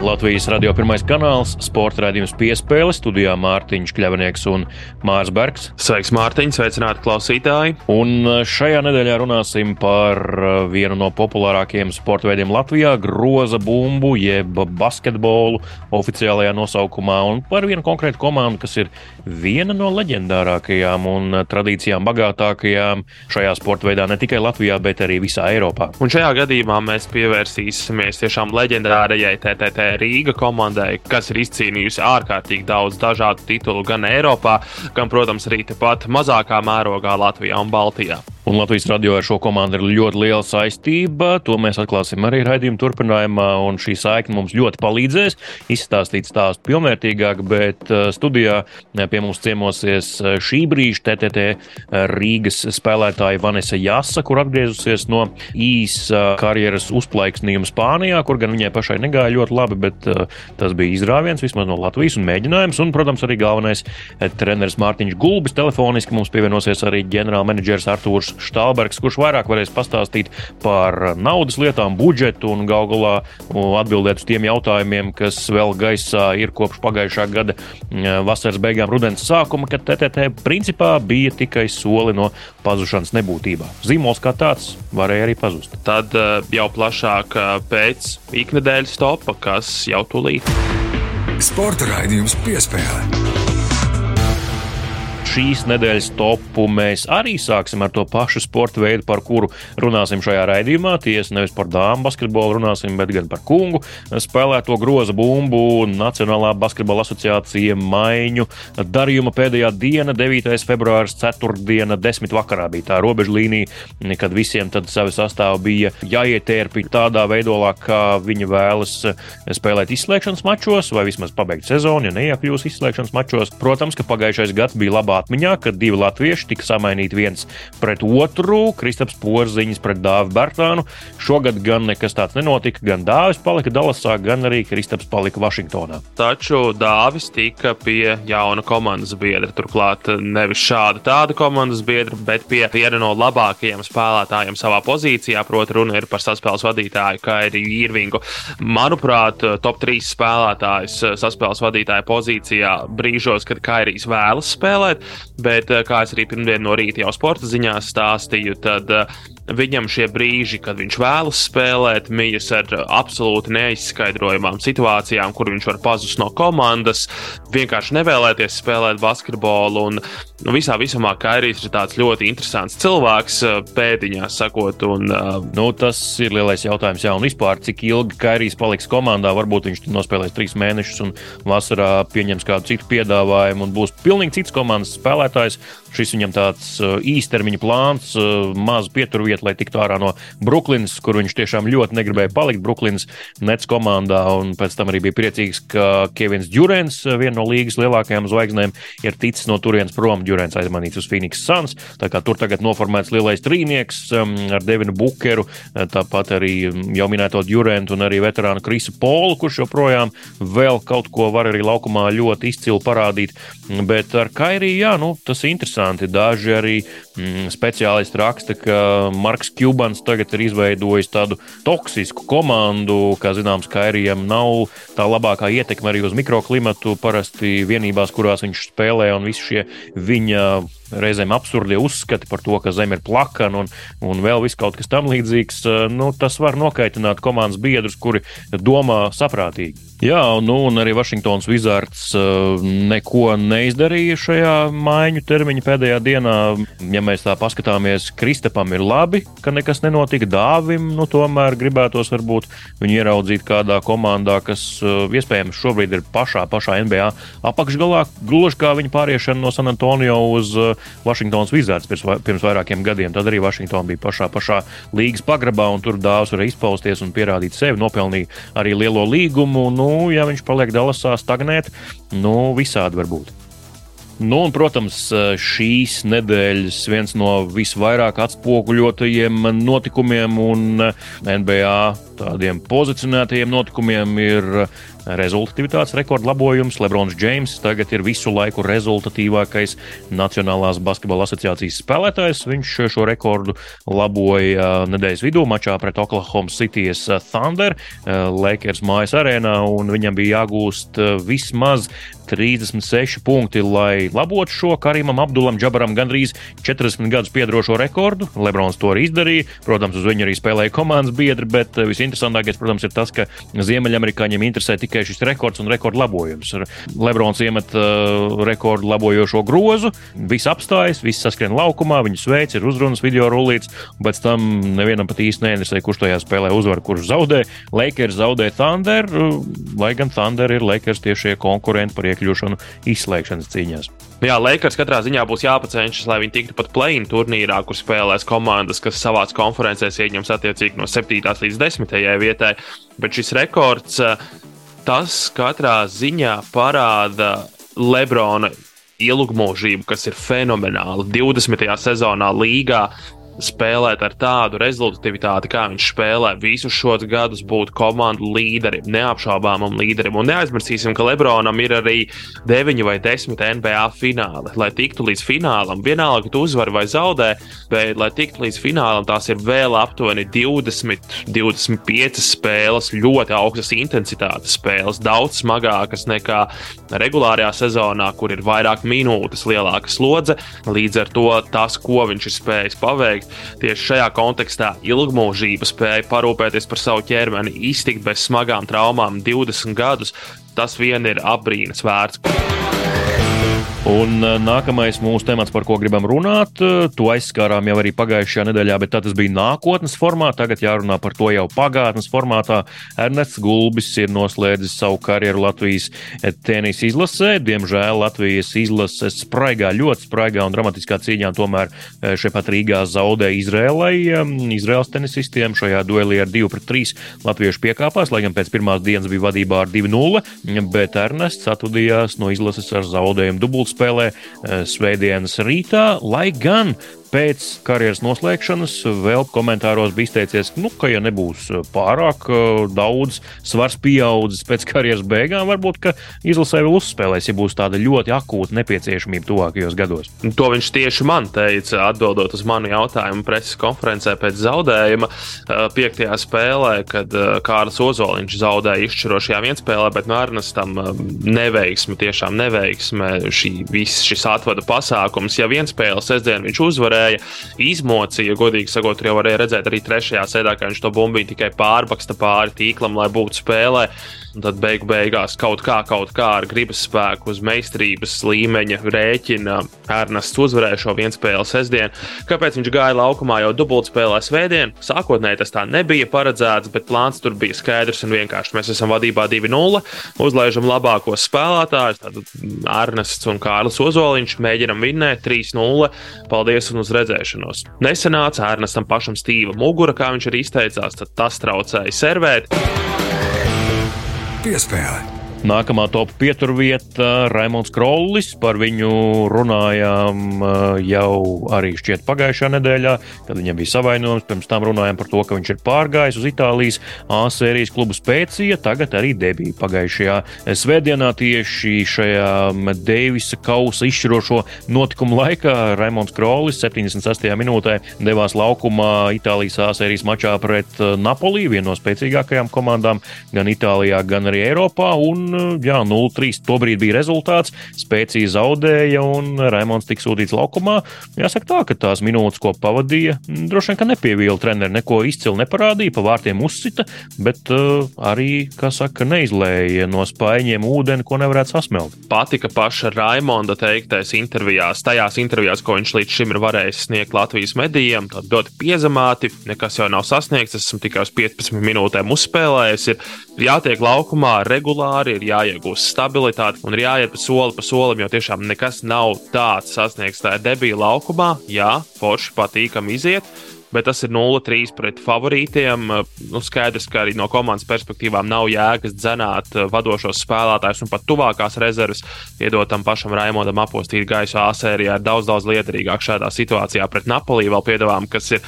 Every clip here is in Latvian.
Latvijas radio pirmais kanāls, sporta raidījums piespēle, studijā Mārtiņš Kļavnieks un Mārs Bergs. Sveiks, Mārtiņ, sveicināti klausītāji! Un uh, šajā nedēļā runāsim par uh, vienu no populārākajiem sporta veidiem Latvijā - groza bumbu, jeb basketbolu oficiālajā nosaukumā, un par vienu konkrētu komandu, kas ir viena no leģendārākajām un uh, tradīcijām bagātākajām šajā sporta veidā ne tikai Latvijā, bet arī visā Eiropā. Un šajā gadījumā mēs pievērsīsimies tiešām leģendārajai TTT Rīga komandai, kas ir izcīnījusi ārkārtīgi daudz dažādu titulu gan Eiropā, gan, protams, arī tepat mazākā mērogā Latvijā un Baltijā. Un Latvijas radio ar šo komandu ir ļoti liela saistība. To mēs atklāsim arī raidījuma turpinājumā. Šī saikne mums ļoti palīdzēs izstāstīt stāstu pilnvērtīgāk. Bet uh, studijā uh, pie mums ciemosies uh, šī brīža TTT Rīgas spēlētāja Vanessa Jasa, kur atgriezusies no īsa karjeras uzplaiksnījuma Spānijā, kur gan viņai pašai negāja ļoti labi, bet tas bija izrāviens vismaz no Latvijas un mēģinājums. Un, protams, arī galvenais treneris Mārtiņš Gulbis telefoniski mums pievienosies arī ģenerālmenedžers Artūrs Štālbergs, kurš vairāk varēs pastāstīt par naudas lietām, budžetu un gal galā atbildēt uz tiem jautājumiem, kas vēl gaisā ir kopš pagājušā gada vasaras beigām, rudens sākuma, kad TTT principā bija tikai soli no pazušanas nebūtībā. Zīmols kā tāds varēja arī pazust. Tad jau plašāk pēc iknedēļas topa, kas jau tūlīt. Sporta raidījums piespēlē šīs nedēļas topu mēs arī sāksim ar to pašu sporta veidu, par kuru runāsim šajā raidījumā. Tiesa nevis par dāmu basketbolu runāsim, bet gan par kungu spēlēto groza bumbu. Nacionālā basketbola asociācija maiņu darījuma pēdējā diena, 9. februāris, 4. diena, 10. vakarā bija tā robeža līnija, kad visiem tad savi sastāvi bija jāietērpi tādā veidolā, kā viņi vēlas spēlēt izslēgšanas mačos, vai vismaz pabeigt sezonu, ja neiekļūs izslēgšanas mačos. Protams, ka pagājušais gads bija labā atmiņā, kad divi latvieši tika samainīti viens pret otru. Kristaps Porziņš pret Dāvidu Bērtānu. Šogad gan nekas tāds nenotika. Gan Dāvis palika Dallasā, gan arī Kristaps palika Vašingtonā. Taču Dāvis tika pie jauna komandas biedra. Turklāt nevis šāda tāda komandas biedra, bet pie viena no labākajiem spēlētājiem savā pozīcijā. Proti, runa ir par saspēles vadītāju Kairiju Irvingu. Manuprāt, top 3 spēlētājs saspēles vadītāja pozīcijā brīžos, kad Kairijs vēlas spēlēt, Bet, eh, kā es arī pirmdien no rīta jau sporta ziņās stāstīju, tad uh, Viņam šie brīži, kad viņš vēlas spēlēt, mijas ar absolūti neizskaidrojamām situācijām, kur viņš var pazust no komandas, vienkārši nevēlēties spēlēt basketbolu. Un, nu, visā visumā Kairijs ir tāds ļoti interesants cilvēks, pēdiņās sakot. Un, uh, nu, tas ir lielais jautājums, jā, un vispār cik ilgi Kairijs paliks komandā. Varbūt viņš nospēlēs trīs mēnešus un vasarā pieņems kādu citu piedāvājumu un būs pilnīgi cits komandas spēlētājs. Šis viņam tāds īstermiņa plāns, maz pieturvieta aiziet, lai tiktu ārā no Brooklynas, kur viņš tiešām ļoti negribēja palikt Brooklynas Nets komandā. Un pēc tam arī bija priecīgs, ka Kevins Džurens, viena no līgas lielākajām zvaigznēm, ir ticis no turienes prom. Džurens aizmanīts uz Phoenix Suns. Tur tagad noformēts lielais trīnieks ar Devinu Bukeru, tāpat arī jau minēto Džurentu un arī veterānu Krisu Polu, kurš joprojām vēl kaut ko var arī laukumā ļoti izcili parādīt. Bet ar Kairiju, jā, nu, tas ir interesanti. Daži arī mm, speciālisti raksta, ka Marks Kubans tagad ir izveidojis tādu toksisku komandu, kā zināms, Kairijam nav tā labākā ietekme arī uz mikroklimatu. Parasti vienībās, kurās viņš spēlē, un visi šie viņa reizēm absurdie uzskati par to, ka zeme ir plakana un, un vēl kaut kas tam līdzīgs, nu, tas var nokaitināt komandas biedrus, kuri domā saprātīgi. Jā, nu, un arī Vašingtons Wizards uh, neko neizdarīja šajā maiņu termiņa pēdējā dienā. Ja mēs tā paskatāmies, Kristapam ir labi, ka nekas nenotika. Dāvim, nu, tomēr gribētos varbūt viņu ieraudzīt kādā komandā, kas uh, iespējams šobrīd ir pašā, pašā NBA apakšgalā, gluži kā viņa pāriešana no San Antonio uz uh, Vašingtons Wizards pirms, pirms vairākiem gadiem. Tad arī Vašingtona bija pašā, pašā līgas pagrabā, un tur dāvs varēja izpausties un pierādīt sevi, nopelnīja arī lielo līgumu. Nu, ja viņš paliek Dallasā stagnēt, nu, visādi var būt. Nu, un, protams, šīs nedēļas viens no visvairāk atspoguļotajiem notikumiem un NBA tādiem pozicionētajiem notikumiem ir rezultatīvitātes rekordlabojums. Lebrons Džeims tagad ir visu laiku rezultatīvākais Nacionālās basketbola asociācijas spēlētājs. Viņš šo rekordu laboja nedēļas vidū mačā pret Oklahoma City's Thunder, Lakers mājas arēnā, un viņam bija jāgūst vismaz 36 punkti, lai labotu šo Karimam Abdulam Džabaram gandrīz 40 gadus piedarošo rekordu. Lebrons to arī izdarīja. Protams, uz viņu arī spēlēja komandas biedri, bet visinteresantākais, protams, ir tas, ka Ziemeļamerikāņiem interesē tikai šis rekords un rekordu labojums. Lebrons iemet uh, rekordu labojošo grozu, viss apstājas, viss saskrien laukumā, viņu sveic, ir uzrunas video rullīts, un pēc tam nevienam pat īsti neinteresē, kurš tajā spēlē uzvar, kurš zaudē. Lakers zaudē Thunder, lai gan Thunder ir Lakers tiešie konkurenti par iekļūšanu izslēgšanas cīņās. Jā, Lakers katrā ziņā būs jāpacenšas, lai viņi tiktu pat play-in turnīrā, kur spēlēs komandas, kas savās konferencēs ieņems attiecīgi no 7. līdz 10. Vietai. Bet šis rekords tas katrā ziņā parāda Lebrona ilgmūžību, kas ir fenomenāla. 20. sezonā līgā spēlēt ar tādu rezultātivitāti, kā viņš spēlē visus šos gadus, būt komandu līderim, neapšaubāmam līderim. Un neaizmirsīsim, ka Lebronam ir arī 9 vai 10 NBA fināli. Lai tiktu līdz finālam, vienalga, ka tu uzvari vai zaudē, bet, lai tiktu līdz finālam, tās ir vēl aptuveni 20, 25 spēles, ļoti augstas intensitātes spēles, daudz smagākas nekā regulārajā sezonā, kur ir vairāk minūtes, lielāka slodze. Līdz ar to tas, ko viņš ir spējis paveikt, tieši šajā kontekstā ilgmūžība spēja parūpēties par savu ķermeni, iztikt bez smagām traumām 20 gadus, tas vien ir apbrīnas vērts. Un uh, nākamais mūsu temats, par ko gribam runāt, uh, to aizskārām jau arī pagājušajā nedēļā, bet tas bija nākotnes formātā. Tagad jārunā par to jau pagātnes formātā. Ernests Gulbis ir noslēdzis savu karjeru Latvijas tenisa izlasē. Diemžēl Latvijas izlase spraigā, ļoti spraigā un dramatiskā cīņā tomēr šeit pat Rīgā zaudēja Izrēlai. Um, Izraels tenisistiem šajā duelī ar 2-3 latviešu piekāpās, lai gan pēc pirmās dienas bija vadībā ar 2-0, bet Ernests atvadījās no izlases ar zaudējumu dubultā spēlē eh, Svētdienas rītā, lai gan pēc karjeras noslēgšanas vēl komentāros bija izteicies, nu, ka, ja nebūs pārāk uh, daudz svars pieaudzis pēc karjeras beigām, varbūt izlasē vēl uzspēlēs, ja būs tāda ļoti akūta nepieciešamība tuvākajos gados. To viņš tieši man teica, atbildot uz manu jautājumu preses konferencē pēc zaudējuma uh, piektajā spēlē, kad Kārlis Ozoliņš zaudēja izšķirošajā vienspēlē, bet Nārnas tam neveiksme, tiešām neveiksme, šī, viss šis atvada pasākums. Ja vienspēle sestdien viņš uzvarēja, spēja izmocīja, godīgi sakot, jau varēja redzēt arī trešajā sēdā, ka viņš to bumbiņu tikai pārbaksta pāri tīklam, lai būtu spēlē. Un tad beigu beigās kaut kā, kaut kā ar gribas spēku uz meistarības līmeņa rēķina Ernests uzvarēja šo vienspēli sestdienu. Kāpēc viņš gāja laukumā jau dubultspēlē svētdien? Sākotnēji tas tā nebija paredzēts, bet plāns tur bija skaidrs un vienkārši. Mēs esam vadībā 2-0, uzlaižam labākos spēlētājus, tad Ernests un Kārlis Ozoliņš mēģinam vinnēt 3-0. Paldies un uz redzēšanos. Nesenāca Ernestam pašam stīva mugura, kā viņš arī izteicās, tad tas traucēja servēt. Piespēle. Nākamā top pieturvieta - Raimons Krollis. Par viņu runājām uh, jau arī šķiet pagājušā nedēļā, kad viņam bija savainojums. Pirms tam runājām par to, ka viņš ir pārgājis uz Itālijas A sērijas klubu Spēcija. Tagad arī debija pagājušajā svētdienā tieši šajā Deivisa kausa izšķirošo notikumu laikā. Raimons Krollis 76. minūtē devās laukumā Itālijas A sērijas mačā pret uh, Napoli, vienu no spēcīgākajām komandām gan Itālijā, gan arī Eiropā. Un jā, 0-3 tobrīd bija rezultāts. Spēcija zaudēja un Raimons tika sūtīts laukumā. Jāsaka tā, ka tās minūtes, ko pavadīja, droši vien nepievīla treneri, neko izcilu neparādīja, pa vārtiem uzsita, bet uh, arī, kā saka, neizlēja no spaiņiem ūdeni, ko nevarētu sasmelt. Patika paša Raimonda teiktais intervijās, tajās intervijās, ko viņš līdz šim ir varējis sniegt Latvijas medijiem, tad ļoti piezemāti, nekas jau nav sasniegts, esmu tikai uz 15 minūtēm uzspēlējis, ir jātiek laukumā regulāri, ir jāiegūst stabilitāte un ir jāiet pa soli pa solim, jo tiešām nekas nav tāds sasniegts. Tā ir debija laukumā, jā, forši patīkami iziet. bet tas ir 0-3 pret favorītiem. Nu, skaidrs, ka arī no komandas perspektīvām nav jēgas dzenāt vadošos spēlētājus un pat tuvākās rezerves, iedot tam pašam Raimondam apostīt gaisu A sērijā ir daudz, daudz liederīgāk šādā situācijā pret Napoli vēl piedāvām, kas ir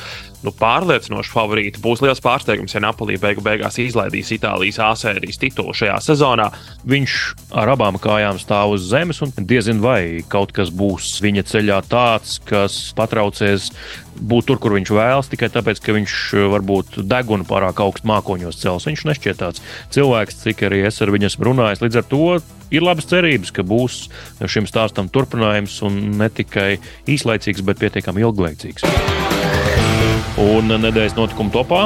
nu, pārliecinoši favorīti. Būs liels pārsteigums, ja Napoli beigu beigās izlaidīs Itālijas A sērijas titulu šajā sezonā. Viņš ar abām kājām stāv uz zemes, un diezin vai kaut kas būs viņa ceļā tāds, kas patraucēs būt tur, kur viņš vēlas, tikai tāpēc, ka viņš varbūt degunu pārāk augstu mākoņos cels. Viņš nešķiet tāds cilvēks, cik arī es ar viņu esmu runājis. Līdz ar to ir labas cerības, ka būs šim stāstam turpinājums un ne tikai īslaicīgs, bet pietiekami ilglaicīgs. Un nedēļas notikuma topā,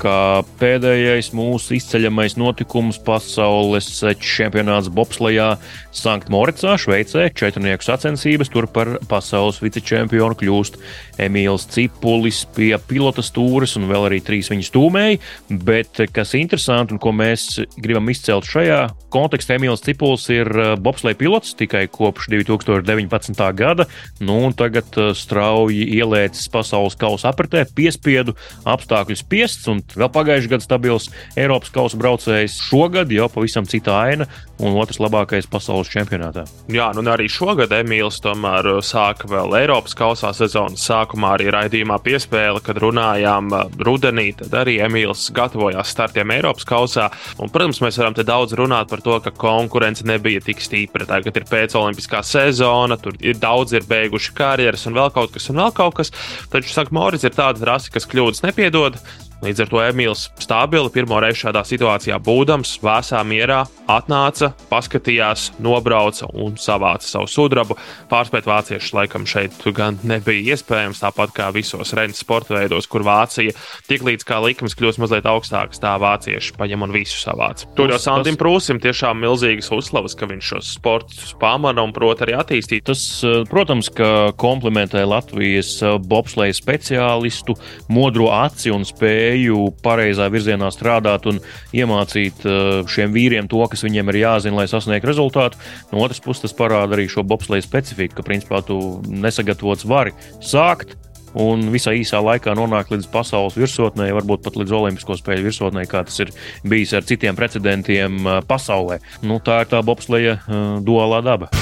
kā pēdējais mūsu izceļamais notikums pasaules čempionāts Bobslijā Sanktmoricā, Šveicē, četrnieku sacensības. Tur par pasaules vicečempionu kļūst Emīls Cipulis pie pilota stūres un vēl arī trīs viņa stūmēji. Bet kas interesanti un ko mēs gribam izcelt šajā kontekstā, Emīls Cipulis ir Bobslija pilots tikai kopš 2019. gada, nu un tagad strauji ielēcis pasaules kausa apritē piespiedu apstākļu spiests un vēl pagājušajā gadā stabils Eiropas kausa braucējs. Šogad jau pavisam cita aina un otrs labākais pasaules čempionātā. Jā, nu arī šogad Emīls tomēr sāka vēl Eiropas kausā sezonas sākumā arī raidījumā piespēle, kad runājām rudenī. Tad arī Emīls gatavojās startiem Eiropas kausā. Un, protams, mēs varam te daudz runāt par to, ka konkurence nebija tik stipra. Tagad ir pēcolimpiskā sezona, tur ir daudz ir beiguši karjeras un vēl kaut kas un vēl kaut kas. Taču, saka, Morits ir tāda rasa, kas kļūdas nepiedod. Līdz ar to Emīls stabili pirmo reizi šādā situācijā būdams, vēsā mierā atnāca, paskatījās, nobrauca un savāca savu sudrabu. Pārspēt vāciešus laikam šeit gan nebija iespējams, tāpat kā visos Rennes sporta veidos, kur Vācija tiklīdz kā likums kļūst mazliet augstāks, tā vācieši paņem un visu savāca. Tur jau Sandim Prūsim tiešām milzīgas uzslavas, ka viņš šos sportus pamana un prot arī attīstīt. Tas, protams, ka komplementē Latvijas bobsleja speciālistu modro aci un spēju spēju pareizā virzienā strādāt un iemācīt uh, šiem vīriem to, kas viņiem ir jāzina, lai sasniegtu rezultātu. No otras puses, tas parāda arī šo bobsleja specifiku, ka principā tu nesagatavots vari sākt. Un visā īsā laikā nonākt līdz pasaules virsotnē, varbūt pat līdz Olimpisko spēļu virsotnē, kā tas ir bijis ar citiem precedentiem uh, pasaulē. Nu, tā ir tā bobsleja uh, duālā daba.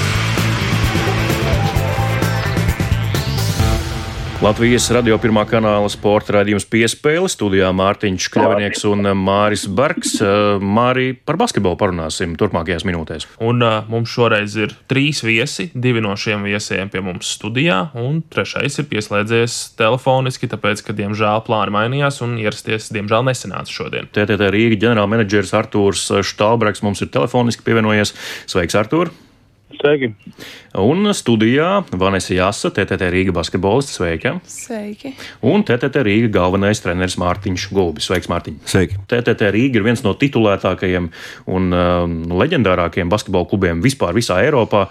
Latvijas radio pirmā kanāla sporta raidījums piespēle studijā Mārtiņš Kļavinieks un Māris Bergs. Māri, par basketbolu parunāsim turpmākajās minūtēs. Un uh, mums šoreiz ir trīs viesi. Divi no šiem viesiem pie mums studijā, un trešais ir pieslēdzies telefoniski, tāpēc, ka, diemžēl, plāni mainījās un ierasties, diemžēl, nesenāca šodien. TTT Rīga ģenerālmenedžers Artūrs Štālbergs mums ir telefoniski pievienojies. Sveiks, Artūr! Sveiki! Un studijā Vanessa Jāsa, TTT Rīga basketbolists. Sveiki! Sveiki! Un TTT Rīga galvenais treneris Mārtiņš Gulbis. Sveiks, Mārtiņ! Sveiki! TTT Rīga ir viens no titulētākajiem un um, leģendārākajiem basketbola klubiem vispār visā Eiropā.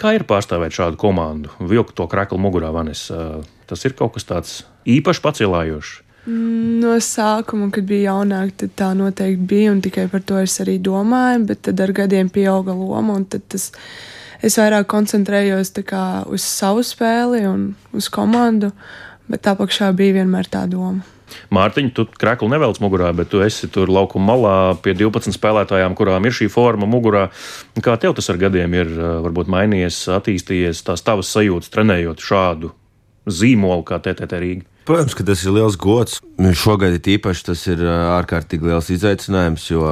Kā ir pārstāvēt šādu komandu? Vilkt to kraklu mugurā, Vanessa. Tas ir kaut kas tāds īpaši pacelājošs. No sākuma, kad bija jaunāka, tad tā noteikti bija, un tikai par to es arī domāju, bet tad ar gadiem pieauga loma, un tad tas, es vairāk koncentrējos kā, uz savu spēli un uz komandu, bet tā pakšā bija vienmēr tā doma. Mārtiņ, tu krāklu nevelc mugurā, bet tu esi tur laukuma malā pie 12 spēlētājām, kurām ir šī forma mugurā. Kā tev tas ar gadiem ir varbūt mainījies, attīstījies, tās tavas sajūtas trenējot šādu zīmolu kā TTT Rīga? Protams, ka tas ir liels gods. Šogad ir īpaši tas ir ārkārtīgi liels izaicinājums, jo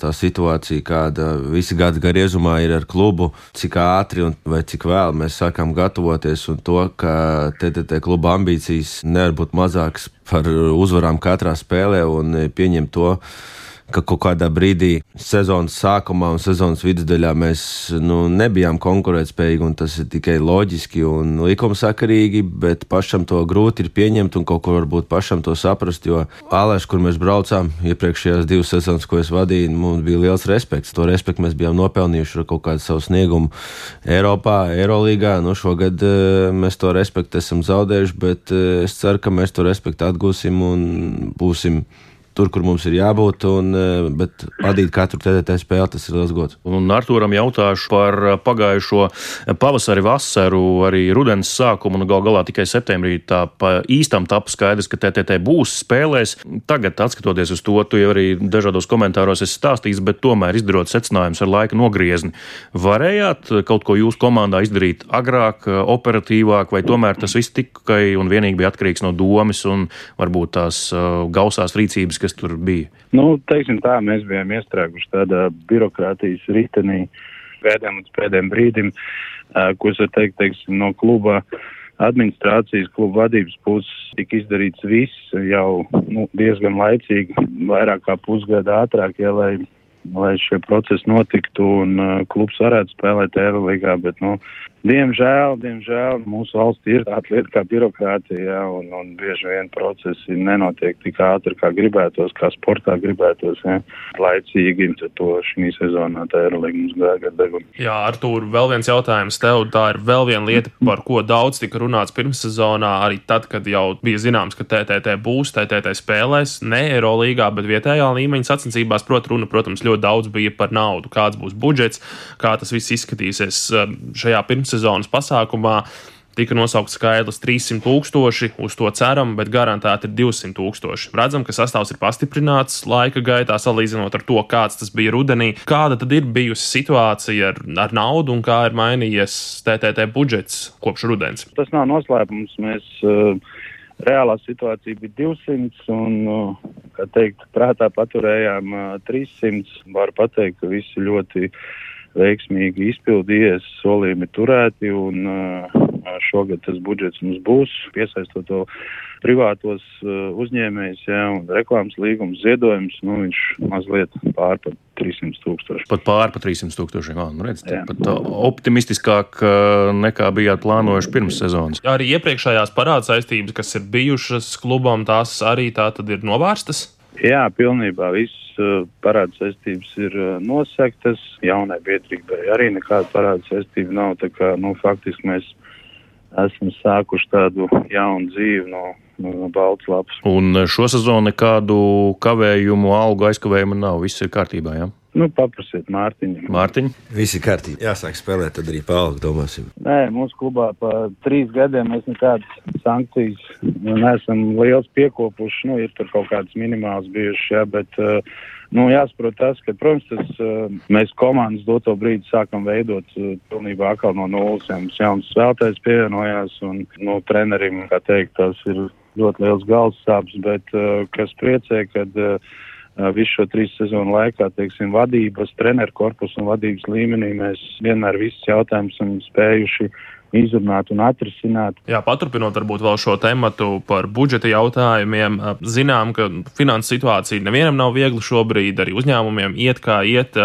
tā situācija, kāda visi gadi griezumā ir ar klubu, cik ātri un cik vēl mēs sākām gatavoties, un to, ka TTT kluba ambīcijas nevar būt mazākas par uzvarām katrā spēlē un pieņemt to ka kaut kādā brīdī sezonas sākumā un sezonas vidusdaļā mēs nu, nebijām konkurētspējīgi, un tas ir tikai loģiski un likumsakarīgi, bet pašam to grūti ir pieņemt un kaut ko varbūt pašam to saprast, jo Alēš, kur mēs braucām iepriekšējās divas sezonas, ko es vadīju, mums bija liels respekts. To respektu mēs bijām nopelnījuši ar kaut kādu savu sniegumu Eiropā, Eirolīgā. Nu, šogad uh, mēs to respektu esam zaudējuši, bet uh, es ceru, ka mēs to respektu atgūsim un būsim tur, kur mums ir jābūt, un, uh, bet vadīt katru TTT spēli tas ir liels gods. Un Arturam jautāšu par pagājušo pavasari, vasaru, arī rudens sākumu, un gal galā tikai septembrī tā pa īstam tapu skaidrs, ka TTT būs spēlēs. Tagad, skatoties uz to, tu jau arī dažādos komentāros esi stāstījis, bet tomēr izdarot secinājumus ar laika nogriezni. Varējāt kaut ko jūsu komandā izdarīt agrāk, operatīvāk, vai tomēr tas viss tikai un vienīgi bija atkarīgs no domas un varbūt tās gausās rīcības, kas tur bija? Nu, teiksim tā, mēs bijām iestrēguši tādā birokrātijas ritenī pēdējiem līdz pēdējiem brīdim, ko es varu teikt, teiksim, no kluba administrācijas kluba vadības puses tika izdarīts viss jau nu, diezgan laicīgi, vairāk kā pusgadu ātrāk, ja, lai, lai šie procesi notiktu un uh, klubs varētu spēlēt Eirolandā. Bet, nu, Diemžēl, diemžēl mūsu valstī ir tāda lieta kā birokrātija, un, un bieži vien procesi nenotiek tik ātri, kā gribētos, kā sportā gribētos. Ja. Laicīgi to šī sezonā tā ir līnijas gāja deguna. Jā, Artur, vēl viens jautājums tev. Tā ir vēl viena lieta, par ko daudz tika runāts pirmssezonā, arī tad, kad jau bija zināms, ka TTT būs, TTT spēlēs, ne Eirolīgā, bet vietējā līmeņa sacensībās, protams, runa, protams, ļoti daudz bija par naudu, kāds būs budžets, kā tas viss izskatīsies um, šajā pirmssezonas pasākumā tika nosaukts skaitlis 300 tūkstoši, uz to ceram, bet garantēti ir 200 tūkstoši. Redzam, ka sastāvs ir pastiprināts laika gaitā, salīdzinot ar to, kāds tas bija rudenī. Kāda tad ir bijusi situācija ar, ar naudu un kā ir mainījies TTT budžets kopš rudens? Tas nav noslēpums. Mēs, uh, Reālā situācija bija 200, un, uh, kā teikt, prātā paturējām uh, 300. Varu pateikt, ka visi ļoti uh, veiksmīgi izpildījies, solījumi turēti, un uh, šogad tas budžets mums būs, piesaistot to privātos uzņēmējus, ja, un reklāmas līgums, ziedojums, nu, viņš mazliet pār par 300 tūkstoši. Pat pār par 300 tūkstošiem, nu redz, pat optimistiskāk nekā bijāt plānojuši pirms sezonas. Arī iepriekšējās parāda saistības, kas ir bijušas klubam, tās arī tā tad ir novārstas? Jā, pilnībā viss parāda saistības ir nosektas. Jaunai biedrībai arī nekāda parāda saistība nav. Kā, nu, faktiski mēs esam sākuši tādu jaunu dzīvi no, no balts lapas. Un šo sezonu nekādu kavējumu, algu aizkavējumu nav. Viss ir kārtībā, jā? Ja? Nu, paprasiet Mārtiņam. Mārtiņ? Viss ir kārtībā. Jāsāk spēlēt, tad arī paalgu domāsim. Nē, mūsu klubā pa trīs gadiem mēs nekādas sankcijas neesam liels piekopuši. Nu, ir tur kaut kādas minimālas bijušas, jā, bet, nu, jāsaprot tas, ka, protams, tas, mēs komandas doto brīdi sākam veidot pilnībā atkal no nulles. Mums jauns spēlētājs pievienojās un, nu, trenerim, kā teikt, tas ir ļoti liels galvas sāpes, bet kas priecē, kad visu šo trīs sezonu laikā, teiksim, vadības, treneru korpusu un vadības līmenī mēs vienmēr visus jautājumus esam spējuši izrunāt un atrisināt. Jā, paturpinot varbūt vēl šo tematu par budžeta jautājumiem, zinām, ka finanses situācija nevienam nav viegli šobrīd, arī uzņēmumiem iet kā iet,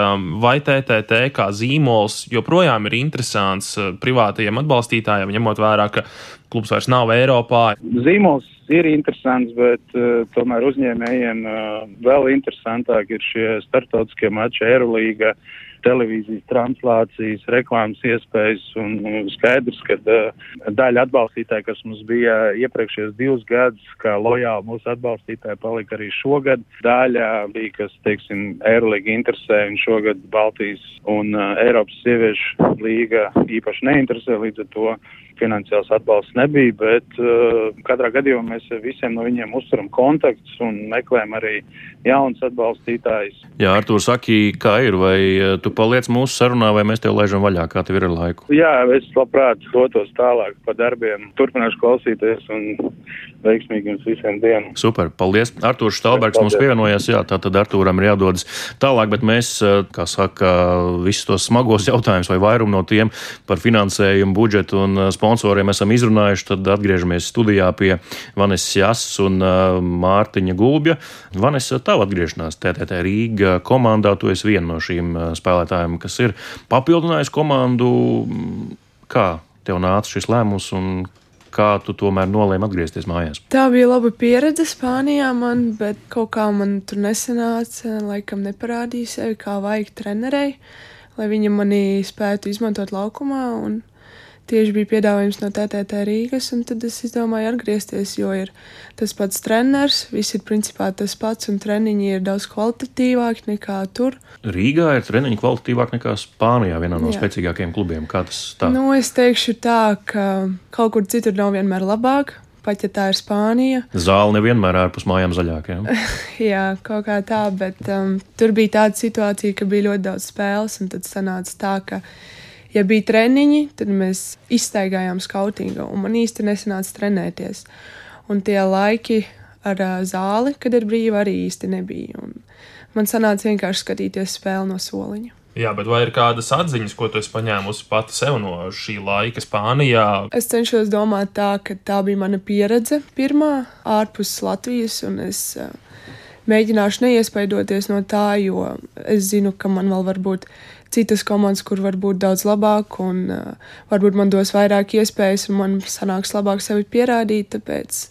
vai TTT kā zīmols joprojām ir interesants privātajiem atbalstītājiem, ņemot vērā, ka klubs vairs nav Eiropā. Zīmols ir interesants, bet uh, tomēr uzņēmējiem uh, vēl interesantāk ir šie startautiskie mači Eirolīga. Uh, televīzijas translācijas, reklāmas iespējas un skaidrs, ka uh, daļa atbalstītāji, kas mums bija iepriekšējos divus gadus, kā lojāli mūsu atbalstītāji, palika arī šogad. Daļa bija, kas, teiksim, Eirolīga interesē un šogad Baltijas un uh, Eiropas sieviešu līga īpaši neinteresē līdz ar to finansiāls atbalsts nebija, bet uh, katrā gadījumā mēs visiem no viņiem uzturam kontaktus un meklējam arī jaunas atbalstītājas. Jā, Artur, saki, kā ir, vai uh, tu paliec mūsu sarunā, vai mēs tev laižam vaļā, kā tev ir ar laiku? Jā, es labprāt dotos tālāk pa darbiem, turpināšu klausīties un veiksmīgi jums visiem dienu. Super, paldies. Artūrs Štalbergs mums pievienojās, jā, tā tad Artūram ir jādodas tālāk, bet mēs, uh, kā saka, visus tos smagos jautājumus vai vairumu no tiem par finansējumu, budžetu un uh, sponsoriem esam izrunājuši, tad atgriežamies studijā pie Vanesas Jasas un uh, Mārtiņa Gulbja. Vanesa, tavu atgriešanās TTT Rīga komandā, tu esi viena no šīm uh, spēlētājiem, kas ir papildinājusi komandu. Kā tev nāca šis lēmums un kā tu tomēr nolēmi atgriezties mājās? Tā bija laba pieredze Spānijā, man, bet kaut kā man tur nesanāca. Laikam neparādīja sevi, kā vajag trenerei, lai viņa mani spētu izmantot laukumā. Un tieši bija piedāvājums no TTT Rīgas, un tad es izdomāju atgriezties, jo ir tas pats treneris, viss ir principā tas pats, un treniņi ir daudz kvalitatīvāki nekā tur. Rīgā ir treniņi kvalitatīvāk nekā Spānijā, vienā no Jā. spēcīgākajiem klubiem. Kā tas tā? Nu, es teikšu tā, ka kaut kur citur nav vienmēr labāk. Pat ja tā ir Spānija. Zāle nevienmēr ārpus mājām zaļākajām. Jā, kaut kā tā, bet um, tur bija tāda situācija, ka bija ļoti daudz spēles, un tad sanāca tā, ka ja bija treniņi, tad mēs izstaigājām skautingu, un man īsti nesanāca trenēties. Un tie laiki ar uh, zāli, kad ir brīva, arī īsti nebija. Un man sanāca vienkārši skatīties spēli no soliņa. Jā, bet vai ir kādas atziņas, ko tu esi paņēmusi pati sev no šī laika Spānijā? Es cenšos domāt tā, ka tā bija mana pieredze pirmā ārpus Latvijas, un es uh, mēģināšu neiespaidoties no tā, jo es zinu, ka man vēl var būt citas komandas, kur var būt daudz labāk, un uh, varbūt man dos vairāk iespējas, un man sanāks labāk sevi pierādīt. Tāpēc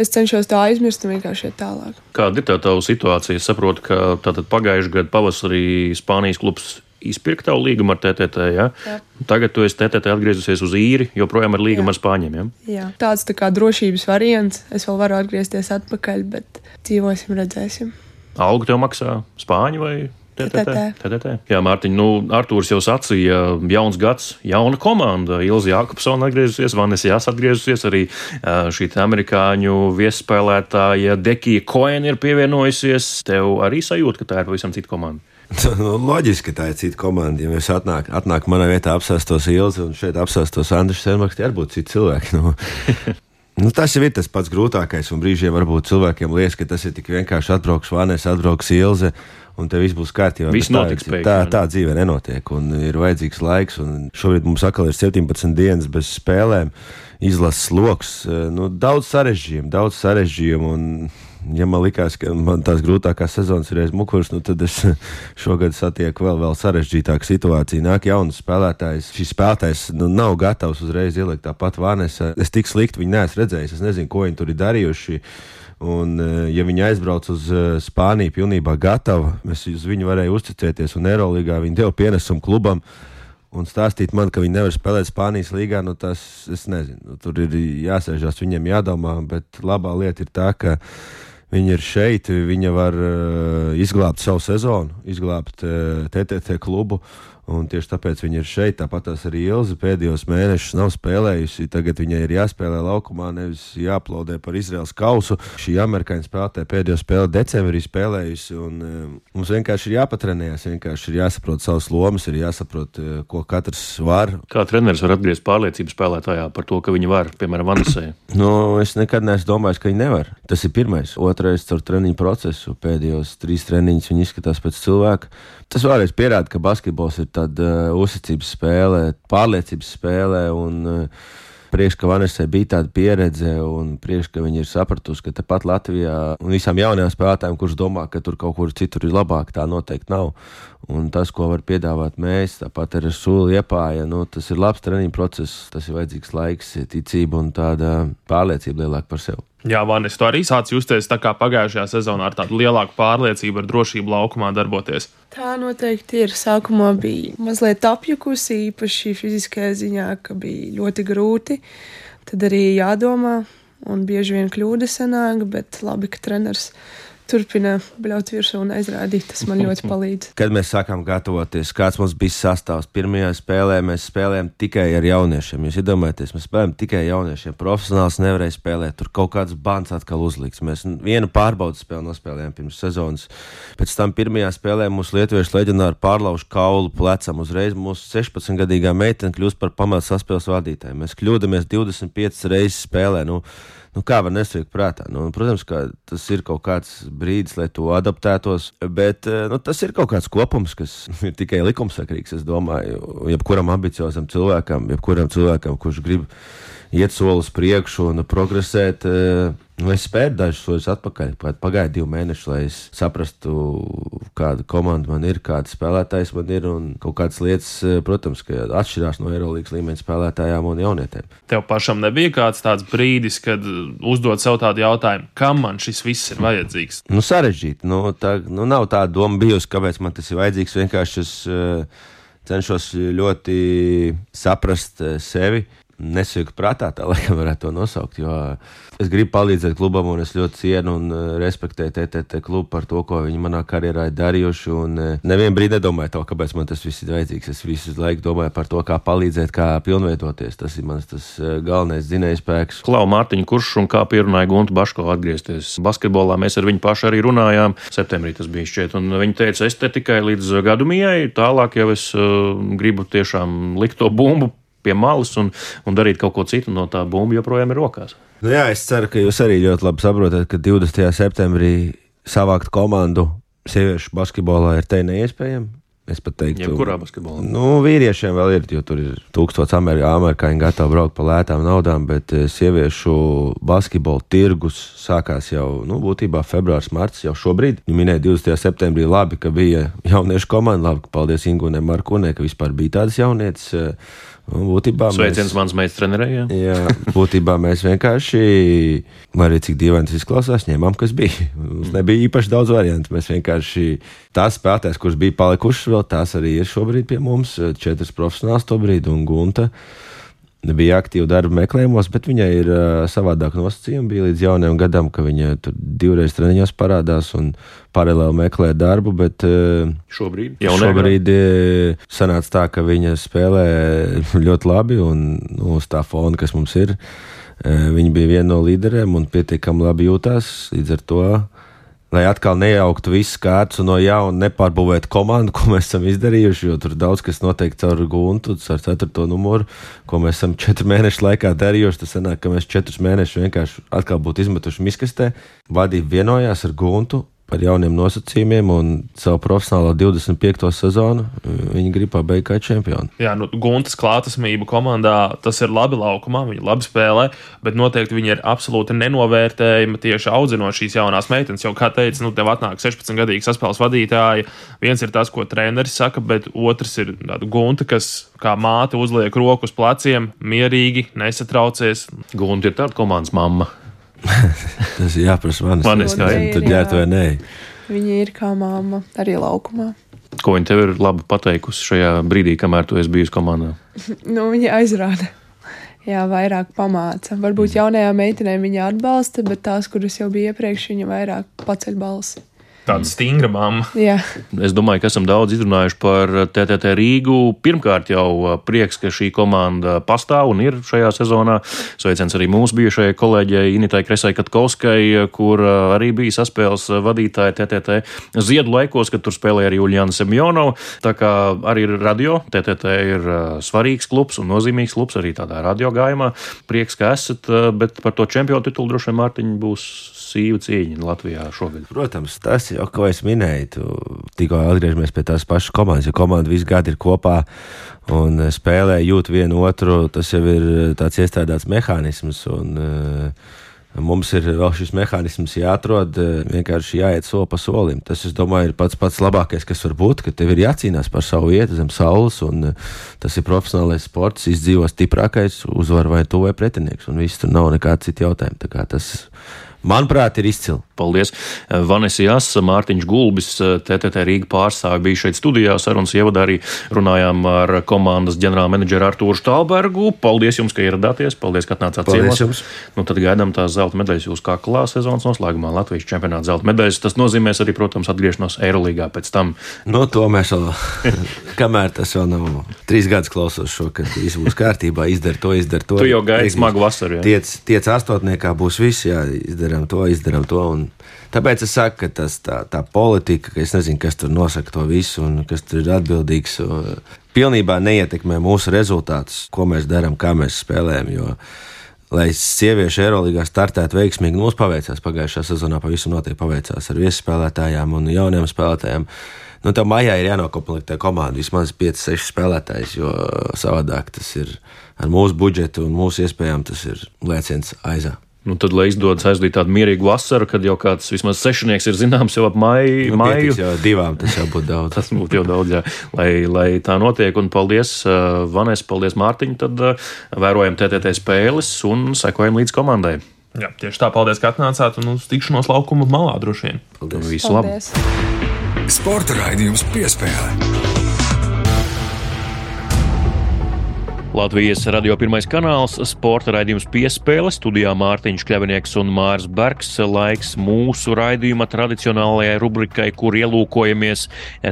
es cenšos to aizmirst un vienkārši iet tālāk. Kāda ir tā tava situācija? Es saprotu, ka tātad pagājušajā gadā pavasarī Spānijas klubs izpirkt tavu līgumu ar TTT. Ja? Jā. Tagad tu esi TTT atgriezusies uz īri, joprojām ar līgumu jā. ar spāņiem. Ja? Jā, tāds tā kā drošības variants. Es vēl varu atgriezties atpakaļ, bet dzīvosim, redzēsim. Algu tev maksā spāņu vai TTT. Jā, Mārtiņ, nu, Artūrs jau sacīja, jauns gads, jauna komanda. Ilza Jākopsona atgriezusies, Vanessa Jās atgriezusies, arī šī amerikāņu viesspēlētāja Dekija Koena ir pievienojusies. Tev arī sajūta, ka tā ir pavisam cita komanda. Nu, loģiski, ka tā ir cita komanda. Ja mēs atnāk, atnāk manā vietā apsēstos Ilzi un šeit apsēstos Andris Senmaks, tie arī būtu citi cilvēki. Nu. Nu, tas jau ir tas pats grūtākais, un brīžiem varbūt cilvēkiem liekas, ka tas ir tik vienkārši atbrauks Vanēs, atbrauks Ilze, un tev viss būs kārtībā. Viss notiks tā, tā, tā dzīve nenotiek, un ir vajadzīgs laiks. Šobrīd mums atkal ir 17 dienas bez spēlēm, izlases lokus, eh, nu, daudz sarežģījumu, daudz sarežģījumu. Ja man likās, ka man tās grūtākās sezonas ir aiz muguras, nu tad es šogad satieku vēl, vēl sarežģītāku situāciju. Nāk jauns spēlētājs. Šis spēlētājs nu, nav gatavs uzreiz ielikt tāpat vānēs. Es tik slikti viņu neesmu redzējis. Es nezinu, ko viņi tur ir darījuši. Un, eh, ja viņi aizbrauc uz eh, Spāniju pilnībā gatava, es uz viņu varēju uzticēties, un Eirolandā viņi deva pienesumu klubam. Un stāstīt man, ka viņi nevar spēlēt Spānijas līgā, nu tas es nezinu. Nu, tur ir jāsēžās, viņiem jādomā. Bet labā lieta ir tā, ka viņi ir šeit, viņi var uh, izglābt savu sezonu, izglābt uh, TTC klubu. Un tieši tāpēc viņi ir šeit. Tāpat arī Ilza pēdējos mēnešus nav spēlējusi. Tagad viņai ir jāspēlē laukumā, nevis jāaplaudē par Izraels kausu. Šī amerikāņu spēlētāja pēdējo spēli decembrī spēlējusi. Un, um, mums vienkārši ir jāpatrenējas, vienkārši ir jāsaprot savas lomas, ir jāsaprot, uh, ko katrs var. Kā treneris var atgriezt pārliecību spēlētājā par to, ka viņi var, piemēram, Vanisē? nu, es nekad neesmu domājis, ka viņi nevar. Tas ir pirmais. Otrais, caur treniņu procesu. Pēdējos trīs treniņus viņi izskatās pēc cilvēka. Tas vēlreiz pierāda, ka basketbols ir tāda uh, uzticības spēle, pārliecības spēle. Un, uh, Priekš, ka Vanesai bija tāda pieredze, un priekš, ka viņi ir sapratusi, ka tepat Latvijā un visām jaunajām spēlētājiem, kurš domā, ka tur kaut kur citur ir labāk, tā noteikti nav. Un tas, ko var piedāvāt mēs, tāpat ar soli iepāja, nu, tas ir labs treniņu process, tas ir vajadzīgs laiks, ticība un tāda pārliecība lielāka par sevi. Jā, Vanis, tu arī sāc justies tā kā pagājušajā sezonā ar tādu lielāku pārliecību, ar drošību laukumā darboties. Tā noteikti ir. Sākumā bija mazliet apjukusi, īpaši fiziskajā ziņā, ka bija ļoti grūti. Tad arī jādomā, un bieži vien kļūdas sanāk, bet labi, ka treneris turpina bļaut virsū un aizrādīt. Tas man ļoti palīdz. Kad mēs sākām gatavoties, kāds mums bija sastāvs, pirmajā spēlē mēs spēlējām tikai ar jauniešiem. Jūs iedomājieties, mēs spēlējām tikai jauniešiem. Profesionāls nevarēja spēlēt, tur kaut kāds bans atkal uzliks. Mēs vienu pārbaudas spēli nospēlējām pirms sezonas. Pēc tam pirmajā spēlē mūsu lietuviešu leģionāri pārlauž kaulu plecam. Uzreiz mūsu 16-gadīgā meitene kļūst par pamatu saspēles vadītāju. Mēs kļūdāmies 25 reizes spēlē. Nu, nu, kā var nesveikt prātā. Nu, protams, ka tas ir kaut kāds brīdis, lai to adaptētos, bet eh, nu, tas ir kaut kāds kopums, kas ir tikai likumsakrīgs. Es domāju, jebkuram ambiciozam cilvēkam, jebkuram cilvēkam, kurš grib iet soli uz priekšu un progresēt. Nu, es spēju dažus soļus atpakaļ. Pagāja divi mēneši, lai es saprastu, kāda komanda man ir, kāda spēlētājs man ir. Un kaut kādas lietas, eh, protams, atšķirās no Eirolandes līmeņa spēlētājām un jaunietēm. Tev pašam nebija kāds tāds brīdis, kad uzdod sev tādu jautājumu, kam man šis viss ir vajadzīgs? Nu, sarežģīti. Nu, tā, nu, nav tāda doma bijusi, kāpēc man tas ir vajadzīgs. Vienkārši es, uh, cenšos ļoti saprast eh, sevi nesajūtu prātā, tā laikam varētu to nosaukt. Jo es gribu palīdzēt klubam, un es ļoti cienu un uh, respektēju TTT klubu par to, ko viņi manā karjerā ir darījuši. Un uh, nevienu brīdi nedomāju to, kāpēc man tas viss ir vajadzīgs. Es visu laiku domāju par to, kā palīdzēt, kā pilnveidoties. Tas ir mans tas uh, galvenais zinējspēks. Klau Mārtiņa, kurš un kā pierunāja Guntu Baško atgriezties basketbolā, mēs ar viņu pašu arī runājām. Septembrī tas bija šķiet, un viņi teica, es te tikai līdz gadumijai, tālāk jau es uh, gribu tiešām likt to bumbu pie malas un, un darīt kaut ko citu, no tā bumba joprojām ir rokās. Nu jā, es ceru, ka jūs arī ļoti labi saprotat, ka 20. septembrī savākt komandu sieviešu basketbolā ir te neiespējami. Es pat teiktu, ka jebkurā basketbolā. Nu, vīriešiem vēl ir, jo tur ir tūkstoši amerikāņu gatavi braukt par lētām naudām, bet eh, sieviešu basketbola tirgus sākās jau, nu, būtībā februāris, marts jau šobrīd. Viņa minēja 20. septembrī, labi, ka bija jauniešu komanda, labi, ka paldies Ingūnai Markunai, ka vispār bija tādas jaunietes Nu, būtībā Sveiciens mēs, mans meitas trenerē. Jā. jā, būtībā mēs vienkārši, arī cik dīvaini tas izklausās, ņēmām, kas bija. Mums nebija īpaši daudz variantu. Mēs vienkārši tās spēlētājas, kuras bija palikušas vēl, tās arī ir šobrīd pie mums. Četras profesionāls to brīdi un gunta bija aktīva darba meklējumos, bet viņai ir uh, savādāk nosacījumi. Bija līdz jaunajam gadam, ka viņa tur divreiz treniņos parādās un paralēli meklē darbu. Bet uh, šobrīd, šobrīd uh, sanāca tā, ka viņa spēlē ļoti labi un nu, uz tā fona, kas mums ir. Uh, viņa bija viena no līderiem un pietiekami labi jūtās līdz ar to lai atkal nejauktu visu kārtu no jauna, nepārbūvētu komandu, ko mēs esam izdarījuši. Jo tur daudz kas notiek caur guntu, caur ceturto numuru, ko mēs esam četru mēnešu laikā darījuši. Tas sanāk, ka mēs četrus mēnešus vienkārši atkal būtu izmetuši miskastē. Vadība vienojās ar guntu par jauniem nosacījumiem un savu profesionālo 25. sezonu viņi grib pabeigt kā čempioni. Jā, nu, Guntas klātesamība komandā tas ir labi laukumā, viņi labi spēlē, bet noteikti viņi ir absolūti nenovērtējami tieši audzinot šīs jaunās meitenes. Jau kā teica, nu, tev atnāk 16 gadīgi saspēles vadītāji. Viens ir tas, ko treneris saka, bet otrs ir Gunta, kas kā māte uzliek roku uz pleciem, mierīgi, nesatraucies. Gunta ir tāda komandas mamma. Tas ir jāprasa manis. Man ir skaidrs, tad jā, vai nē. Viņa ir kā māma arī laukumā. Ko viņa tev ir labi pateikusi šajā brīdī, kamēr tu esi bijusi komandā? nu, viņa aizrāda. Jā, vairāk pamāca. Varbūt jaunajām meitenēm viņa atbalsta, bet tās, kuras jau bija iepriekš, viņa vairāk paceļ balsi. Tāda stingra mamma. Jā. Es domāju, ka esam daudz izrunājuši par TTT Rīgu. Pirmkārt, jau prieks, ka šī komanda pastāv un ir šajā sezonā. Sveiciens arī mūsu bijušajai kolēģei Initai Kresai Katkovskai, kur arī bija saspēles vadītāja TTT ziedu laikos, kad tur spēlēja arī Uljāna Semjonova. Tā kā arī ir radio, TTT ir svarīgs klubs un nozīmīgs klubs arī tādā radio gājumā. Prieks, ka esat, bet par to čempionu titulu droši vien Mārtiņa būs sīva cīņa Latvijā šogad. Protams, tas jau, ko es minēju, tikko atgriežamies pie tās pašas komandas, jo komanda visu gadu ir kopā un spēlē, jūt vienu otru. Tas jau ir tāds iestrādāts mehānisms. Un, uh, Mums ir vēl šis mehānisms jāatrod, vienkārši jāiet soli pa solim. Tas, es domāju, ir pats pats labākais, kas var būt, ka tev ir jācīnās par savu vietu zem saules, un tas ir profesionālais sports, izdzīvo stiprākais, uzvar vai tu vai pretinieks, un viss tur nav nekāds cits jautājums. Tas, manuprāt, ir izcili. Paldies. Vanessa Jāsa, Mārtiņš Gulbis, TTT Rīga pārstāvi bija šeit studijā. Sarunas ievadā arī runājām ar komandas ģenerālmenedžeru Artūru Štālbergu. Paldies jums, ka ieradāties. Paldies, ka atnācāt ciemos. Nu, tad gaidām tās zelta medaļas jūsu kaklā sezonas noslēgumā Latvijas čempionāta zelta medaļas. Tas nozīmēs arī, protams, atgriešanos Eirolīgā pēc tam. No to mēs vēl, kamēr tas vēl nav trīs gadus klausos šo, kad viss būs kārtībā, izdara to, izdara to. Tu jau gaidi smagu vasaru. Jā. Tiec, tiec astotniekā būs viss, jā, izdarām to, izdarām to. Un Tāpēc es saku, ka tas, tā, tā politika, ka es nezinu, kas tur nosaka to visu un kas tur ir atbildīgs, pilnībā neietekmē mūsu rezultātus, ko mēs darām, kā mēs spēlējam. Jo, lai sieviešu aerolīgā startētu veiksmīgi, mums paveicās pagājušā sezonā, pavisam noteikti paveicās ar viesspēlētājām un jauniem spēlētājiem. Nu, tā mājā ir jānokomplektē komanda vismaz 5-6 spēlētājs, jo savādāk tas ir ar mūsu budžetu un mūsu iespējām, tas ir lēciens aizā. Nu, tad, lai izdodas aizdīt tādu mierīgu vasaru, kad jau kāds vismaz sešnieks ir zināms jau ap maiju. Nu, maiju. Jau divām tas jau būtu daudz. tas būtu jau daudz, jā. Lai, lai tā notiek. Un paldies, uh, Vanēs, paldies, Mārtiņ. Tad uh, vērojam TTT spēles un sekojam līdz komandai. Jā, tieši tā, paldies, ka atnācāt un uz tikšanos laukuma malā droši vien. Paldies, visu labu! Sporta raidījums piespēlē. Latvijas radio pirmais kanāls, sporta raidījums piespēle, studijā Mārtiņš Kļavinieks un Mārs Bergs. Laiks mūsu raidījuma tradicionālajai rubrikai, kur ielūkojamies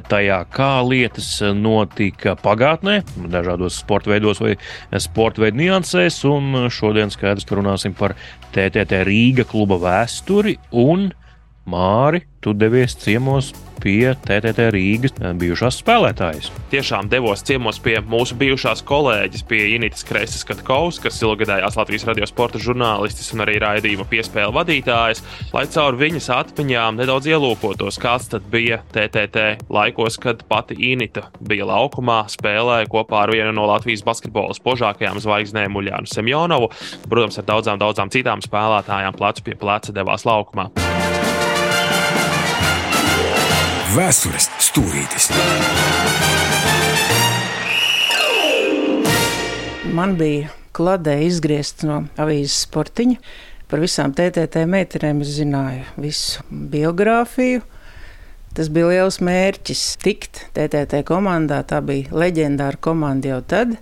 tajā, kā lietas notika pagātnē, dažādos sporta veidos vai sporta veidu niansēs. Un šodien skaidrs, ka runāsim par TTT Rīga kluba vēsturi un Māri, tu devies ciemos pie TTT Rīgas bijušās spēlētājas. Tiešām devos ciemos pie mūsu bijušās kolēģis, pie Initas Kreisas Katkovas, kas ilgadējās Latvijas radio sporta žurnālistis un arī raidījuma piespēle vadītājs, lai caur viņas atmiņām nedaudz ielūkotos, kāds tad bija TTT laikos, kad pati Inita bija laukumā, spēlēja kopā ar vienu no Latvijas basketbola spožākajām zvaigznēm Uljānu Semjonovu, protams, ar daudzām, daudzām citām spēlētājām plecu pie pleca devās laukumā. Vēstures stūrītis. Man bija kladē izgriezts no avīzes sportiņa. Par visām TTT meitenēm es zināju visu biogrāfiju. Tas bija liels mērķis tikt TTT komandā. Tā bija leģendāra komanda jau tad.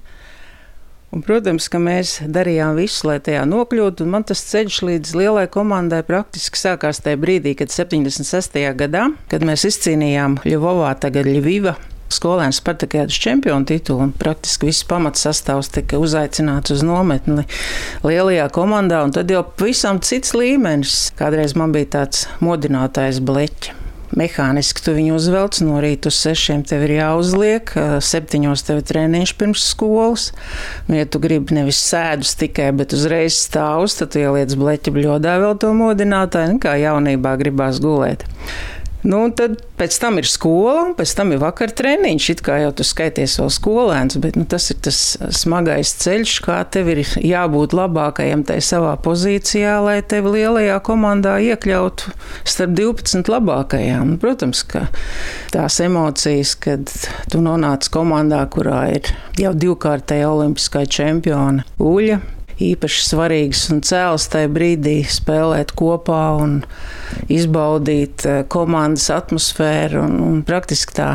Un, protams, ka mēs darījām visu, lai tajā nokļūtu. Man tas ceļš līdz lielai komandai praktiski sākās tajā brīdī, kad 76. gadā, kad mēs izcīnījām Ļuvovā, tagad Ļuviva. Skolēns Spartakēdas čempionu titulu un praktiski viss pamats sastāvs tika uzaicināts uz nometni lielajā komandā, un tad jau pavisam cits līmenis. Kādreiz man bija tāds modinātājs bleķis mehāniski tu viņu uzvelc. No rīta uz sešiem tev ir jāuzliek, septiņos tev ir treniņš pirms skolas. Nu, ja tu gribi nevis sēdus tikai, bet uzreiz stāvus, tad tu ieliec bleķa bļodā vēl to modinātāju, nu, kā jaunībā gribās gulēt. Nu, tad pēc tam ir skola, pēc tam ir vakar treniņš. It kā jau tu skaities vēl skolēns, bet nu, tas ir tas smagais ceļš, kā tev ir jābūt labākajam tajā savā pozīcijā, lai tevi lielajā komandā iekļautu starp 12 labākajām. Nu, protams, ka tās emocijas, kad tu nonāc komandā, kurā ir jau divkārtēja olimpiskā čempiona Uļa īpaši svarīgs un cēls tajā brīdī spēlēt kopā un izbaudīt eh, komandas atmosfēru. Un, un praktiski tā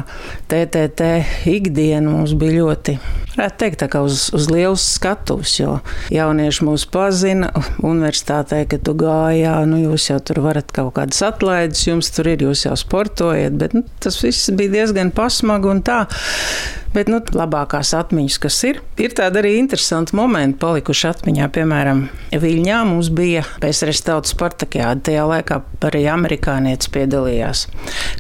TTT ikdiena mums bija ļoti, varētu teikt, tā kā uz, uz lielas skatuves, jo jaunieši mūs pazina universitātē, kad tu gājā, nu jūs jau tur varat kaut kādas atlaides, jums tur ir, jūs jau sportojat, bet nu, tas viss bija diezgan pasmagu un tā. Bet nu, labākās atmiņas, kas ir, ir tādi arī interesanti momenti palikuši atmiņā. Piemēram, Viļņā mums bija PSRS tautas Spartakijāda. Tajā laikā arī amerikānietis piedalījās.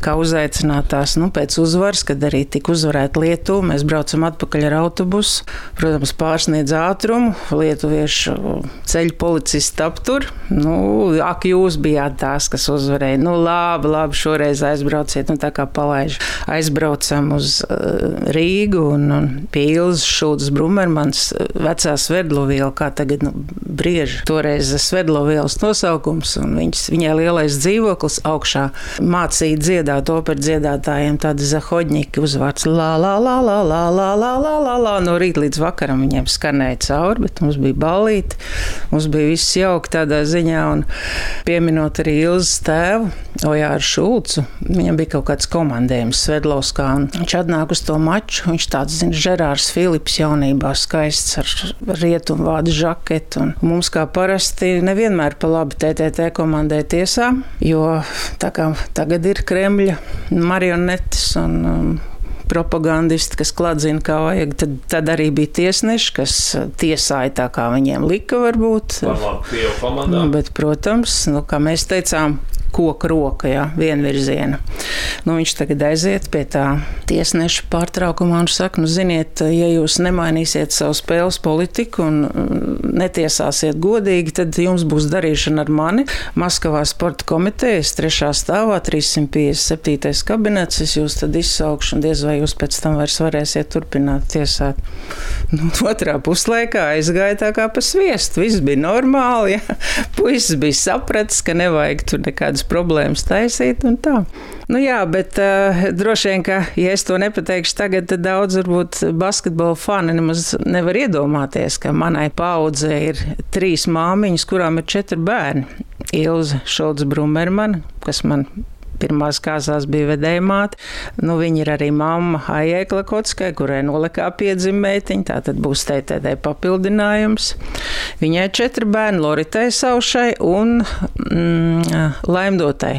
Kā uzaicinātās nu, pēc uzvaras, kad arī tika uzvarēta Lietuva, mēs braucam atpakaļ ar autobusu. Protams, pārsniedz ātrumu, lietuviešu ceļu policisti aptur. Nu, ak, jūs bijāt tās, kas uzvarēja. Nu, labi, labi, šoreiz aizbrauciet, nu tā kā palaiž. Aizbraucam uz uh, Rīgu. Rīgu un, un pie Ilzas Šuldas Brumermans vecā Svedlovīla, kā tagad nu, brieži. Toreiz Svedlovīlas nosaukums un viņas, viņai lielais dzīvoklis augšā mācīja dziedāt operu dziedātājiem tādi zahodņiki uzvārds la la la la la la la la la la no rīta līdz vakaram viņiem skanēja cauri, bet mums bija balīti, mums bija viss jauki tādā ziņā un pieminot arī Ilzas tēvu, Ojāru Šulcu, viņam bija kaut kāds komandējums Svedlovskā un viņš atnāk uz to maču Viņš tāds, zina, Žerārs Filips jaunībā skaists ar rietumvādu žaketu. Un mums kā parasti nevienmēr pa labi TTT komandē tiesā, jo tā kā tagad ir Kremļa marionetes un um, propagandisti, kas kladzina kā vajag, tad, tad arī bija tiesneši, kas tiesāja tā, kā viņiem lika, varbūt. Nu, bet, protams, nu, kā mēs teicām, koka roka, jā, vienvirziena. Nu, viņš tagad aiziet pie tā tiesneša pārtraukumā un saka, nu, ziniet, ja jūs nemainīsiet savu spēles politiku un mm, netiesāsiet godīgi, tad jums būs darīšana ar mani. Maskavā sporta komitejas trešā stāvā 357. kabinets, es jūs tad izsaukšu un diez vai jūs pēc tam vairs varēsiet turpināt tiesāt. Nu, otrā puslaikā aizgāja tā kā pa sviestu. Viss bija normāli, ja. Puisis bija sapratis, ka nevajag tur nekādas kādas problēmas taisīt un tā. Nu jā, bet uh, droši vien, ka, ja es to nepateikšu tagad, tad daudz varbūt basketbola fani nemaz nevar iedomāties, ka manai paudzei ir trīs māmiņas, kurām ir četri bērni. Ilza Šolds Brumermana, kas man pirmās kāzās bija vedēja māte. Nu, viņa ir arī mamma Aijai Klakotskai, kurai nolikā piedzima meitiņa, tā tad būs TTD papildinājums. Viņai četri bērni, Loritei Saušai un mm, Laimdotai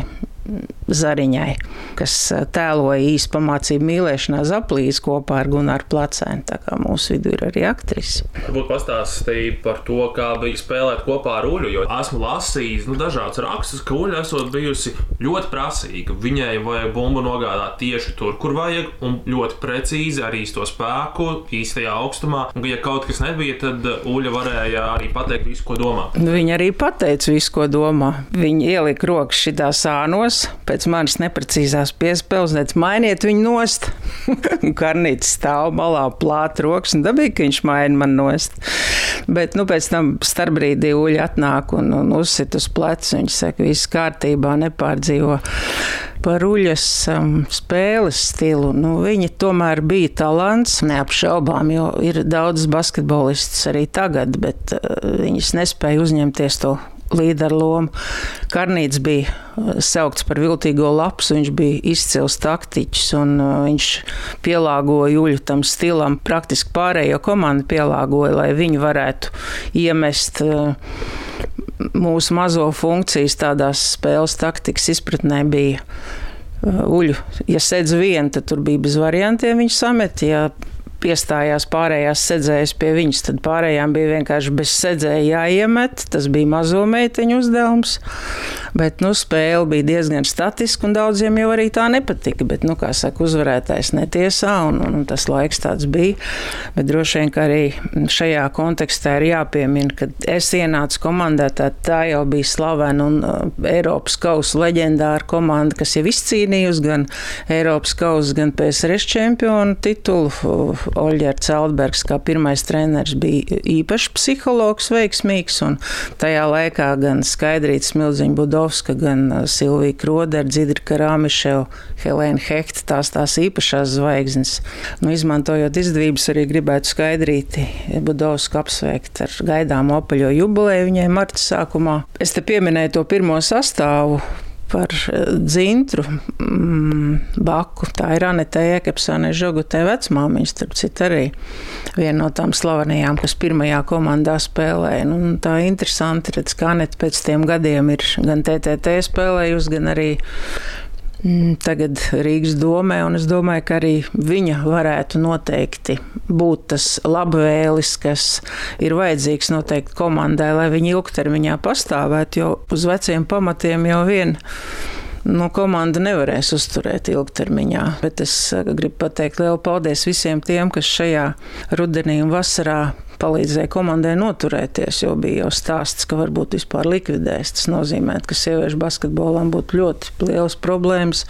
Zariņai, kas tēloja īstu pamācību mīlēšanā Zaplīs kopā ar Gunāru Placēnu. Tā kā mūsu vidū ir arī aktrise. Varbūt pastāstīja par to, kā bija spēlēt kopā ar Uļu, jo esmu lasījis nu, dažādas rakstus, ka Uļa esot bijusi ļoti prasīga. Viņai vajag bumbu nogādāt tieši tur, kur vajag, un ļoti precīzi arī to spēku, īstajā augstumā. Un, ja kaut kas nebija, tad Uļa varēja arī pateikt visu, ko domā. Viņa arī pateica visu, ko domā. Viņa ielika rokas šitā sānos pēc manas neprecīzās piespēles, nec mainiet viņu nost. Karnītis stāv malā, plāt rokas, un dabīgi, ka viņš maina man nost. Bet, nu, pēc tam starpbrīdī uļi atnāk un, un uzsit uz pleca. Viņš saka, viss kārtībā, nepārdzīvo par uļas um, spēles stilu. Nu, viņa tomēr bija talants, neapšaubām, jo ir daudz basketbolistus arī tagad, bet uh, viņas nespēja uzņemties to līderu lomu. Karnīts bija uh, saukts par viltīgo lapsu, viņš bija izcils taktiķis un uh, viņš pielāgoja Juļu tam stilam. Praktiski pārējo komandu pielāgoja, lai viņi varētu iemest uh, mūsu mazo funkcijas tādās spēles taktikas izpratnē bija. Uļu, ja sedz vienu, tad tur bija bez variantiem. Viņš samet, ja piestājās pārējās sedzējas pie viņas, tad pārējām bija vienkārši bez sedzēja jāiemet. Tas bija mazo meiteņu uzdevums. Bet nu, spēle bija diezgan statiska, un daudziem jau arī tā nepatika. Bet, nu, kā saka, uzvarētājs netiesā, un, un, tas laiks tāds bija. Bet droši vien, arī šajā kontekstā ir jāpiemina, ka es ienācu komandā, tā, tā jau bija slavena un uh, Eiropas kausa leģendāra komanda, kas jau izcīnījusi gan Eiropas kausa, gan PSRS čempionu titulu Oļģerts Aldbergs kā pirmais treneris bija īpaši psihologs veiksmīgs, un tajā laikā gan Skaidrītas Milziņa Budovska, gan uh, Silvija Kroder, Dzidra Karāmiševa, Helēna Hekta, tās tās īpašās zvaigznes. Nu, izmantojot izdevības, arī gribētu Skaidrīti Budovsku apsveikt ar gaidāmu apaļo jubileju viņai marta sākumā. Es te pieminēju to pirmo sastāvu par eh, dzintru mm, baku. Tā ir Anita Jēkabsone Žogutē vecmāmiņa, starp citu arī viena no tām slavenajām, kas pirmajā komandā spēlēja. Nu, tā interesanti, redz, ka Anita pēc tiem gadiem ir gan TTT spēlējusi, gan arī tagad Rīgas domē, un es domāju, ka arī viņa varētu noteikti būt tas labvēlis, kas ir vajadzīgs noteikti komandai, lai viņi ilgtermiņā pastāvētu, jo uz veciem pamatiem jau vien nu, komanda nevarēs uzturēt ilgtermiņā. Bet es eh, gribu pateikt lielu paldies visiem tiem, kas šajā rudenī un vasarā palīdzēja komandai noturēties, jo bija jau stāsts, ka varbūt vispār likvidēs. Tas nozīmē, ka sieviešu basketbolam būtu ļoti liels problēmas.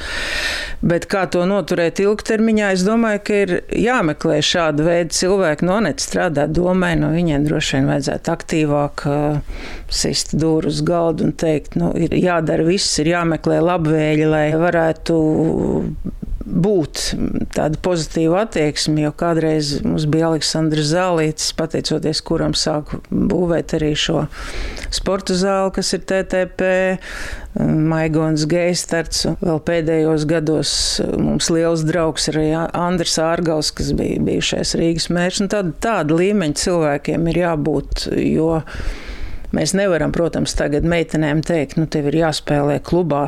Bet kā to noturēt ilgtermiņā, es domāju, ka ir jāmeklē šāda veida cilvēki. No net strādā domē, no viņiem droši vien vajadzētu aktīvāk uh, sist dūru uz galdu un teikt, nu, ir jādara viss, ir jāmeklē labvēļi, lai varētu būt tāda pozitīva attieksme, jo kādreiz mums bija Aleksandrs Zālītis, pateicoties kuram sāku būvēt arī šo sporta zāli, kas ir TTP, Maigons Geistarts. Vēl pēdējos gados mums liels draugs ir Andris Ārgals, kas bija bijušais Rīgas mērķis. Tāda, tāda līmeņa cilvēkiem ir jābūt, jo mēs nevaram, protams, tagad meitenēm teikt, nu tev ir jāspēlē klubā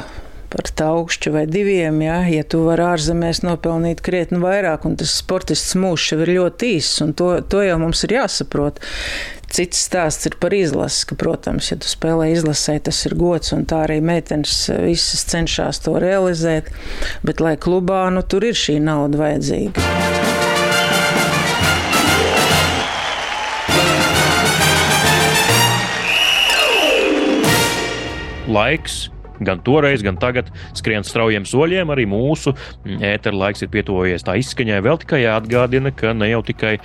par taukšķu vai diviem, ja, ja tu vari ārzemēs nopelnīt krietni vairāk, un tas sportists mūžs jau ir ļoti īss, un to, to jau mums ir jāsaprot. Cits stāsts ir par izlasi, ka, protams, ja tu spēlē izlasē, tas ir gods, un tā arī meitenes visas cenšas to realizēt, bet lai klubā, nu tur ir šī nauda vajadzīga. Laiks gan toreiz, gan tagad skrien straujiem soļiem. Arī mūsu ētera laiks ir pietuvojies tā izskaņai. Vēl tikai jāatgādina, ka ne jau tikai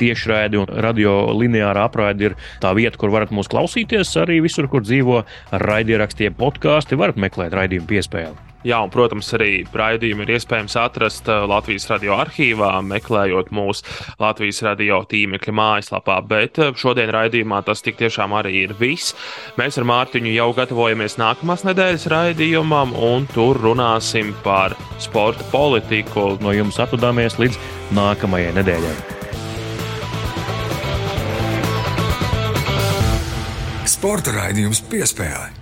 tiešraidi un radio lineāra apraidi ir tā vieta, kur varat mūs klausīties. Arī visur, kur dzīvo raidierakstiem podkāsti, varat meklēt raidījumu piespēli. Jā, un, protams, arī raidījumu ir iespējams atrast uh, Latvijas radio arhīvā, meklējot mūsu Latvijas radio tīmekļa mājaslapā. Bet uh, šodien raidījumā tas tik tiešām arī ir viss. Mēs ar Mārtiņu jau gatavojamies nākamās nedēļas raidījumam, un tur runāsim par sporta politiku. No jums atvadāmies līdz nākamajai nedēļai. Sporta raidījums piespēlē.